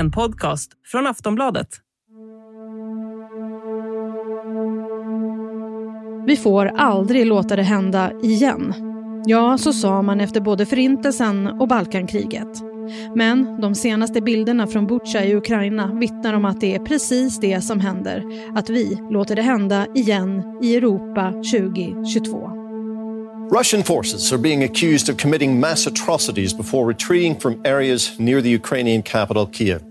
En podcast från Aftonbladet. Vi får aldrig låta det hända igen. Ja, så sa man efter både Förintelsen och Balkankriget. Men de senaste bilderna från Butja i Ukraina vittnar om att det är precis det som händer. Att vi låter det hända igen i Europa 2022. Russian forces are being accused of committing mass atrocities before retreating from areas near the Ukrainian capital, Kiev.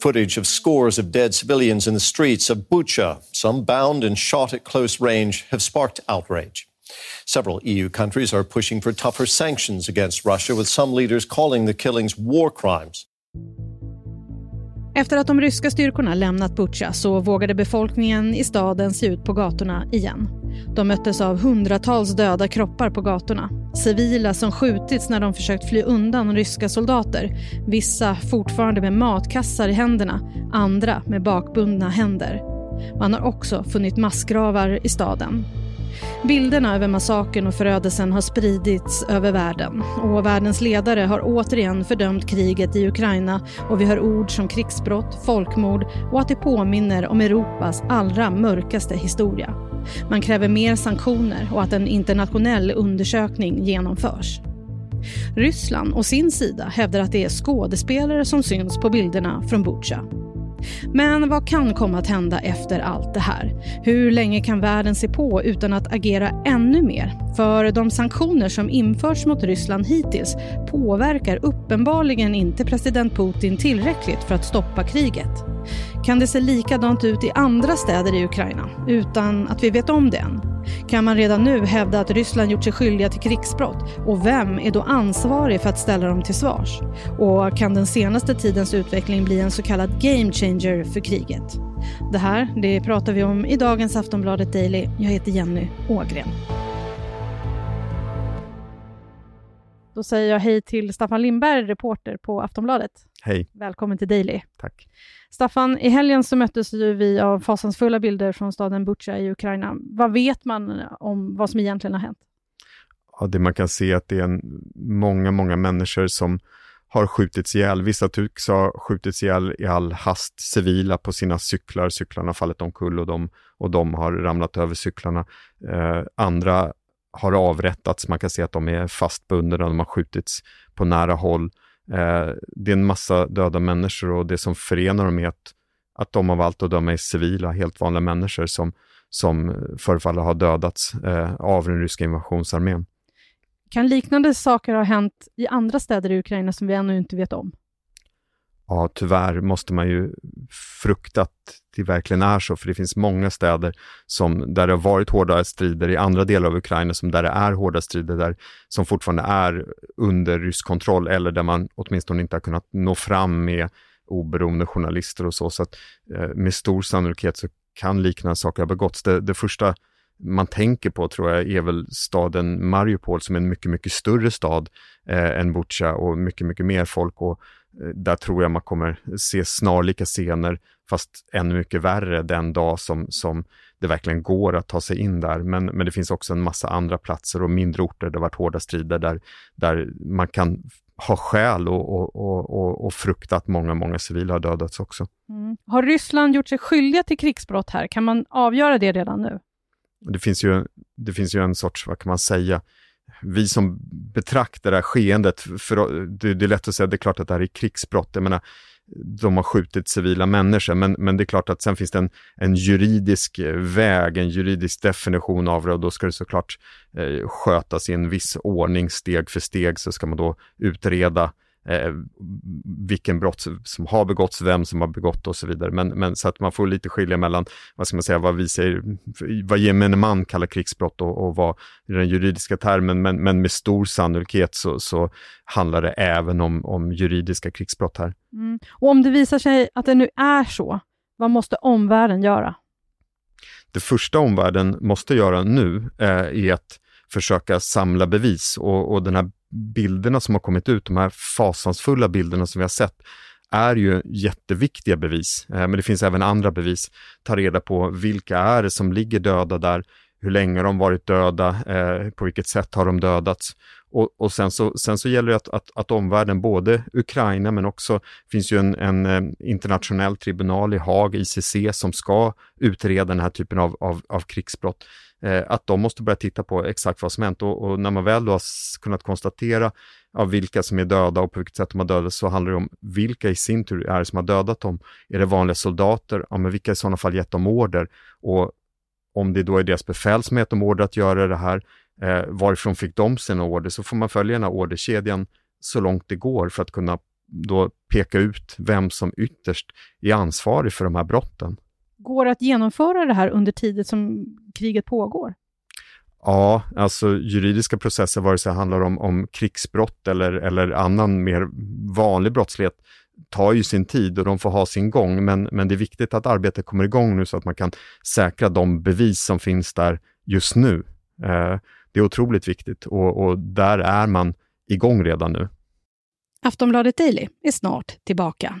Footage of scores of dead civilians in the streets of Bucha, some bound and shot at close range, have sparked outrage. Several EU countries are pushing for tougher sanctions against Russia, with some leaders calling the killings war crimes. Efter att de ryska styrkorna lämnat Butja så vågade befolkningen i staden se ut på gatorna igen. De möttes av hundratals döda kroppar på gatorna. Civila som skjutits när de försökt fly undan ryska soldater. Vissa fortfarande med matkassar i händerna, andra med bakbundna händer. Man har också funnit massgravar i staden. Bilderna över massakern och förödelsen har spridits över världen och världens ledare har återigen fördömt kriget i Ukraina och vi hör ord som krigsbrott, folkmord och att det påminner om Europas allra mörkaste historia. Man kräver mer sanktioner och att en internationell undersökning genomförs. Ryssland å sin sida hävdar att det är skådespelare som syns på bilderna från Butja. Men vad kan komma att hända efter allt det här? Hur länge kan världen se på utan att agera ännu mer? För de sanktioner som införts mot Ryssland hittills påverkar uppenbarligen inte president Putin tillräckligt för att stoppa kriget. Kan det se likadant ut i andra städer i Ukraina utan att vi vet om det än? Kan man redan nu hävda att Ryssland gjort sig skyldiga till krigsbrott? Och vem är då ansvarig för att ställa dem till svars? Och kan den senaste tidens utveckling bli en så kallad game changer för kriget? Det här det pratar vi om i dagens Aftonbladet Daily. Jag heter Jenny Ågren. Då säger jag hej till Staffan Lindberg, reporter på Aftonbladet. Hej. Välkommen till Daily. Tack. Staffan, i helgen så möttes ju vi av fasansfulla bilder från staden Butja i Ukraina. Vad vet man om vad som egentligen har hänt? Ja, det man kan se är att det är en, många, många människor som har skjutits ihjäl. Vissa tycks ha skjutits ihjäl i all hast, civila på sina cyklar. Cyklarna har fallit omkull och de, och de har ramlat över cyklarna. Eh, andra har avrättats, man kan se att de är fastbundna, de har skjutits på nära håll. Eh, det är en massa döda människor och det som förenar dem är att, att de av allt att döma är civila, helt vanliga människor som, som förefaller ha dödats eh, av den ryska invasionsarmén. Kan liknande saker ha hänt i andra städer i Ukraina som vi ännu inte vet om? Ja, tyvärr måste man ju frukta att det verkligen är så, för det finns många städer som, där det har varit hårda strider i andra delar av Ukraina, som där det är hårda strider, där, som fortfarande är under rysk kontroll, eller där man åtminstone inte har kunnat nå fram med oberoende journalister och så. Så att eh, med stor sannolikhet så kan liknande saker ha begåtts. Det, det första man tänker på tror jag är väl staden Mariupol som är en mycket, mycket större stad eh, än Butja och mycket, mycket mer folk och där tror jag man kommer se snarlika scener, fast ännu mycket värre den dag som, som det verkligen går att ta sig in där. Men, men det finns också en massa andra platser och mindre orter där det varit hårda strider där, där man kan ha skäl och, och, och, och frukta att många, många civila har dödats också. Mm. Har Ryssland gjort sig skyldiga till krigsbrott här? Kan man avgöra det redan nu? Det finns ju, det finns ju en sorts, vad kan man säga, vi som betraktar det här skeendet, för det, det är lätt att säga, det är klart att det här är krigsbrott. Jag menar, de har skjutit civila människor, men, men det är klart att sen finns det en, en juridisk eh, väg, en juridisk definition av det och då ska det såklart eh, skötas i en viss ordning, steg för steg, så ska man då utreda eh, vilken brott som har begåtts, vem som har begått och så vidare. Men, men så att man får lite skilja mellan, vad ska man säga, vad vi säger, vad gemene man kallar krigsbrott och, och vad i den juridiska termen, men, men med stor sannolikhet så, så handlar det även om, om juridiska krigsbrott här. Mm. Och om det visar sig att det nu är så, vad måste omvärlden göra? Det första omvärlden måste göra nu eh, är att försöka samla bevis och, och den här bilderna som har kommit ut, de här fasansfulla bilderna som vi har sett, är ju jätteviktiga bevis. Eh, men det finns även andra bevis. Ta reda på vilka är det som ligger döda där, hur länge har de varit döda, eh, på vilket sätt har de dödats Och, och sen, så, sen så gäller det att, att, att omvärlden, både Ukraina men också, finns ju en, en eh, internationell tribunal i Haag, ICC, som ska utreda den här typen av, av, av krigsbrott. Eh, att de måste börja titta på exakt vad som hänt och, och när man väl då har kunnat konstatera av vilka som är döda och på vilket sätt de har dödats så handlar det om vilka i sin tur är det som har dödat dem. Är det vanliga soldater? Ja, men vilka i sådana fall gett dem order? Och om det då är deras befäl som gett dem order att göra det här, eh, varifrån fick de sina order? Så får man följa den här orderkedjan så långt det går för att kunna då peka ut vem som ytterst är ansvarig för de här brotten. Går det att genomföra det här under tiden som kriget pågår? Ja, alltså juridiska processer, vare sig det handlar om, om krigsbrott eller, eller annan mer vanlig brottslighet, tar ju sin tid och de får ha sin gång, men, men det är viktigt att arbetet kommer igång nu så att man kan säkra de bevis som finns där just nu. Eh, det är otroligt viktigt och, och där är man igång redan nu. Aftonbladet Daily är snart tillbaka.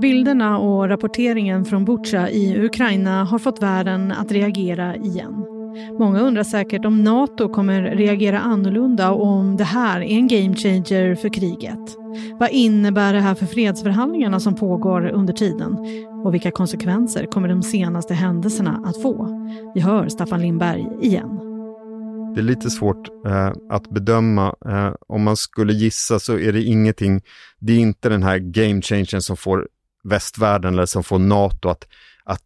Bilderna och rapporteringen från Butja i Ukraina har fått världen att reagera igen. Många undrar säkert om Nato kommer reagera annorlunda och om det här är en game changer för kriget. Vad innebär det här för fredsförhandlingarna som pågår under tiden? Och vilka konsekvenser kommer de senaste händelserna att få? Vi hör Staffan Lindberg igen. Det är lite svårt eh, att bedöma. Eh, om man skulle gissa så är det ingenting, det är inte den här game changern som får västvärlden eller som får NATO att, att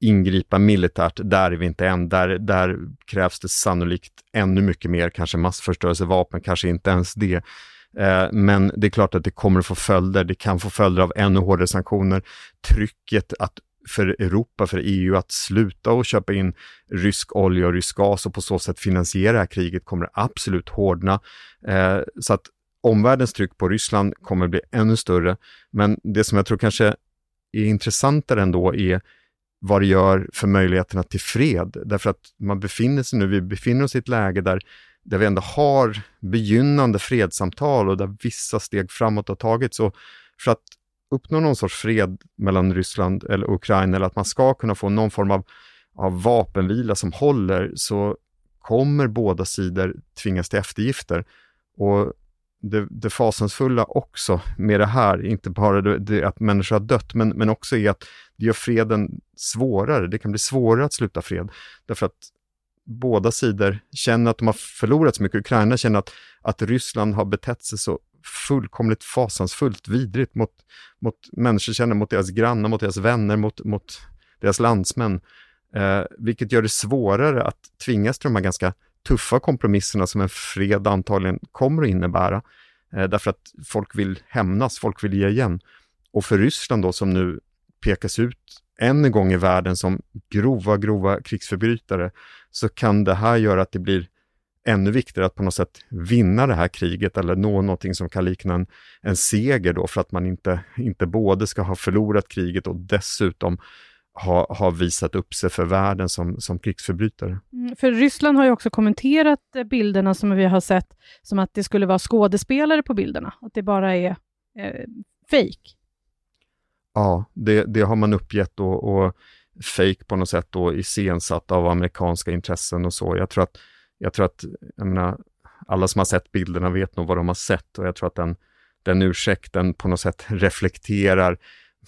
ingripa militärt. Där är vi inte än. Där, där krävs det sannolikt ännu mycket mer, kanske massförstörelsevapen, kanske inte ens det. Eh, men det är klart att det kommer att få följder. Det kan få följder av ännu hårdare sanktioner. Trycket att för Europa, för EU att sluta och köpa in rysk olja och rysk gas och på så sätt finansiera det här kriget kommer absolut hårdna. Eh, så att omvärldens tryck på Ryssland kommer bli ännu större. Men det som jag tror kanske är intressantare ändå är vad det gör för möjligheterna till fred. Därför att man befinner sig nu, vi befinner oss i ett läge där, där vi ändå har begynnande fredssamtal och där vissa steg framåt har tagits. Och för att uppnå någon sorts fred mellan Ryssland eller Ukraina, eller att man ska kunna få någon form av, av vapenvila som håller, så kommer båda sidor tvingas till eftergifter. Och det, det fasansfulla också med det här, inte bara det, det, att människor har dött, men, men också är att det gör freden svårare. Det kan bli svårare att sluta fred, därför att båda sidor känner att de har förlorat så mycket. Ukraina känner att, att Ryssland har betett sig så fullkomligt fasansfullt vidrigt mot, mot människor känner, mot deras grannar, mot deras vänner, mot, mot deras landsmän. Eh, vilket gör det svårare att tvingas till de här ganska tuffa kompromisserna som en fred antagligen kommer att innebära. Eh, därför att folk vill hämnas, folk vill ge igen. Och för Ryssland då som nu pekas ut än en gång i världen som grova, grova krigsförbrytare, så kan det här göra att det blir ännu viktigare att på något sätt vinna det här kriget eller nå någonting som kan likna en, en seger då för att man inte, inte både ska ha förlorat kriget och dessutom ha, ha visat upp sig för världen som, som krigsförbrytare. Mm, för Ryssland har ju också kommenterat eh, bilderna som vi har sett som att det skulle vara skådespelare på bilderna, att det bara är eh, fejk. Ja, det, det har man uppgett och, och fake på något sätt då iscensatt av amerikanska intressen och så. Jag tror att, jag tror att jag menar, alla som har sett bilderna vet nog vad de har sett och jag tror att den, den ursäkten på något sätt reflekterar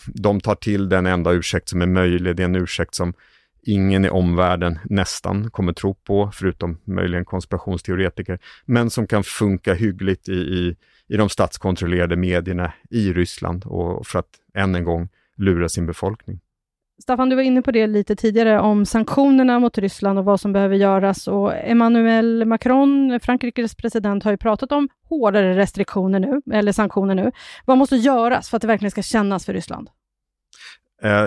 de tar till den enda ursäkt som är möjlig. Det är en ursäkt som ingen i omvärlden nästan kommer tro på, förutom möjligen konspirationsteoretiker, men som kan funka hyggligt i, i, i de statskontrollerade medierna i Ryssland och för att än en gång lura sin befolkning. Staffan, du var inne på det lite tidigare om sanktionerna mot Ryssland och vad som behöver göras. Och Emmanuel Macron, Frankrikes president, har ju pratat om hårdare restriktioner nu, eller sanktioner nu. Vad måste göras för att det verkligen ska kännas för Ryssland? Eh,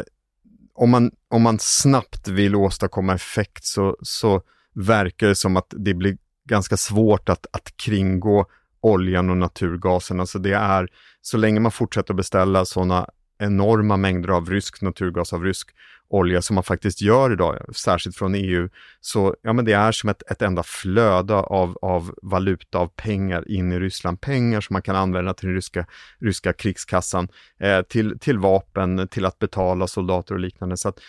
om, man, om man snabbt vill åstadkomma effekt så, så verkar det som att det blir ganska svårt att, att kringgå oljan och naturgasen. Alltså det är, så länge man fortsätter att beställa sådana enorma mängder av rysk naturgas, av rysk olja som man faktiskt gör idag, särskilt från EU, så ja, men det är som ett, ett enda flöde av, av valuta, av pengar in i Ryssland. Pengar som man kan använda till den ryska, ryska krigskassan, eh, till, till vapen, till att betala soldater och liknande. Så att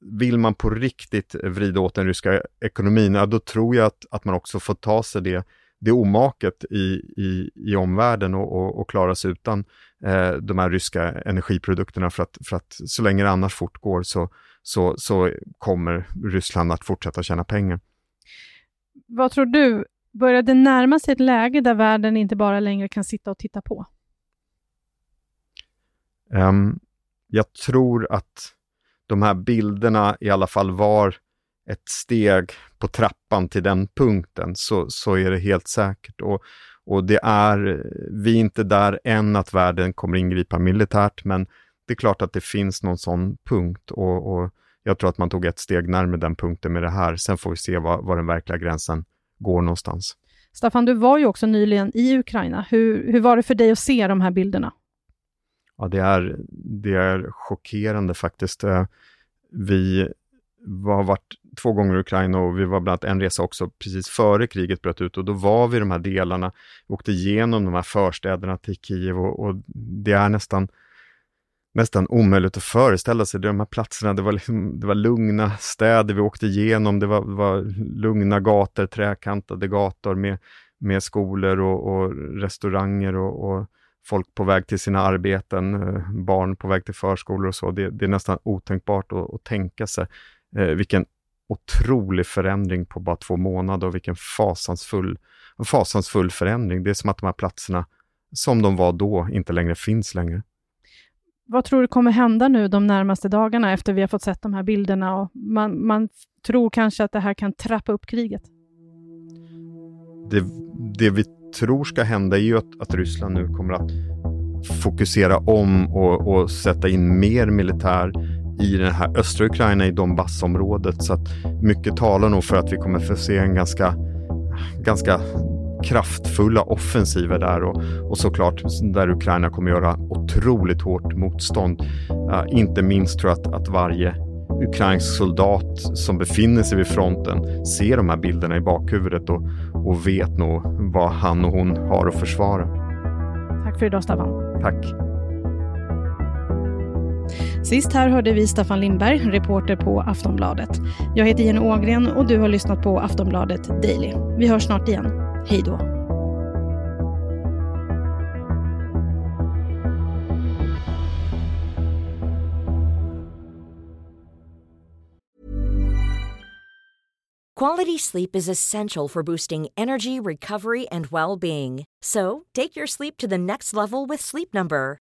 vill man på riktigt vrida åt den ryska ekonomin, ja, då tror jag att, att man också får ta sig det det omaket i, i, i omvärlden och, och, och klara sig utan eh, de här ryska energiprodukterna för att, för att så länge det annars fortgår så, så, så kommer Ryssland att fortsätta tjäna pengar. Vad tror du, börjar det närma sig ett läge där världen inte bara längre kan sitta och titta på? Um, jag tror att de här bilderna i alla fall var ett steg på trappan till den punkten så, så är det helt säkert. Och, och det är, vi är inte där än att världen kommer ingripa militärt, men det är klart att det finns någon sån punkt och, och jag tror att man tog ett steg närmare den punkten med det här. Sen får vi se var, var den verkliga gränsen går någonstans. Staffan, du var ju också nyligen i Ukraina. Hur, hur var det för dig att se de här bilderna? Ja, det är, det är chockerande faktiskt. Eh, vi har varit två gånger i Ukraina och vi var bland annat en resa också precis före kriget bröt ut och då var vi i de här delarna, åkte igenom de här förstäderna till Kiev och, och det är nästan nästan omöjligt att föreställa sig. De här platserna, det var, liksom, det var lugna städer vi åkte igenom, det var, det var lugna gator, träkantade gator med, med skolor och, och restauranger och, och, folk på väg till sina arbeten, eh, barn på väg till förskolor och så. Det, det är nästan otänkbart att, att tänka sig eh, vilken otrolig förändring på bara två månader och vilken fasansfull, fasansfull förändring. Det är som att de här platserna, som de var då, inte längre finns längre. Vad tror du kommer hända nu de närmaste dagarna efter vi har fått sett de här bilderna? Och man, man tror kanske att det här kan trappa upp kriget? Det, det vi tror ska hända är ju att, att Ryssland nu kommer att fokusera om och, och sätta in mer militär i den här östra Ukraina, i Donbassområdet. Så att mycket talar nog för att vi kommer få se en ganska, ganska kraftfulla offensiver där och, och såklart där Ukraina kommer göra otroligt hårt motstånd. Uh, inte minst tror jag att, att varje ukrainsk soldat som befinner sig vid fronten ser de här bilderna i bakhuvudet och, och vet nog vad han och hon har att försvara. Tack för idag Staffan. Tack. Sist här hörde vi Staffan Lindberg, reporter på Aftonbladet. Jag heter Jenny Ågren och du har lyssnat på Aftonbladet Daily. Vi hörs snart igen. Hej då! Quality sleep is essential for boosting energy, recovery, and well-being. So, take your sleep to the next level with Sleep Number.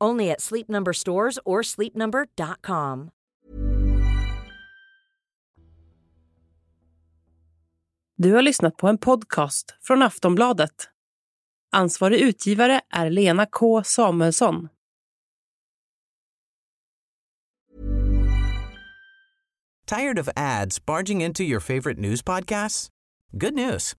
Only at Sleep Number stores or sleepnumber.com. Du har lyssnat på en podcast från Aftonbladet. Ansvarig utgivare är Lena K Samuelsson. Tired of ads barging into your favorite news podcasts? Good news.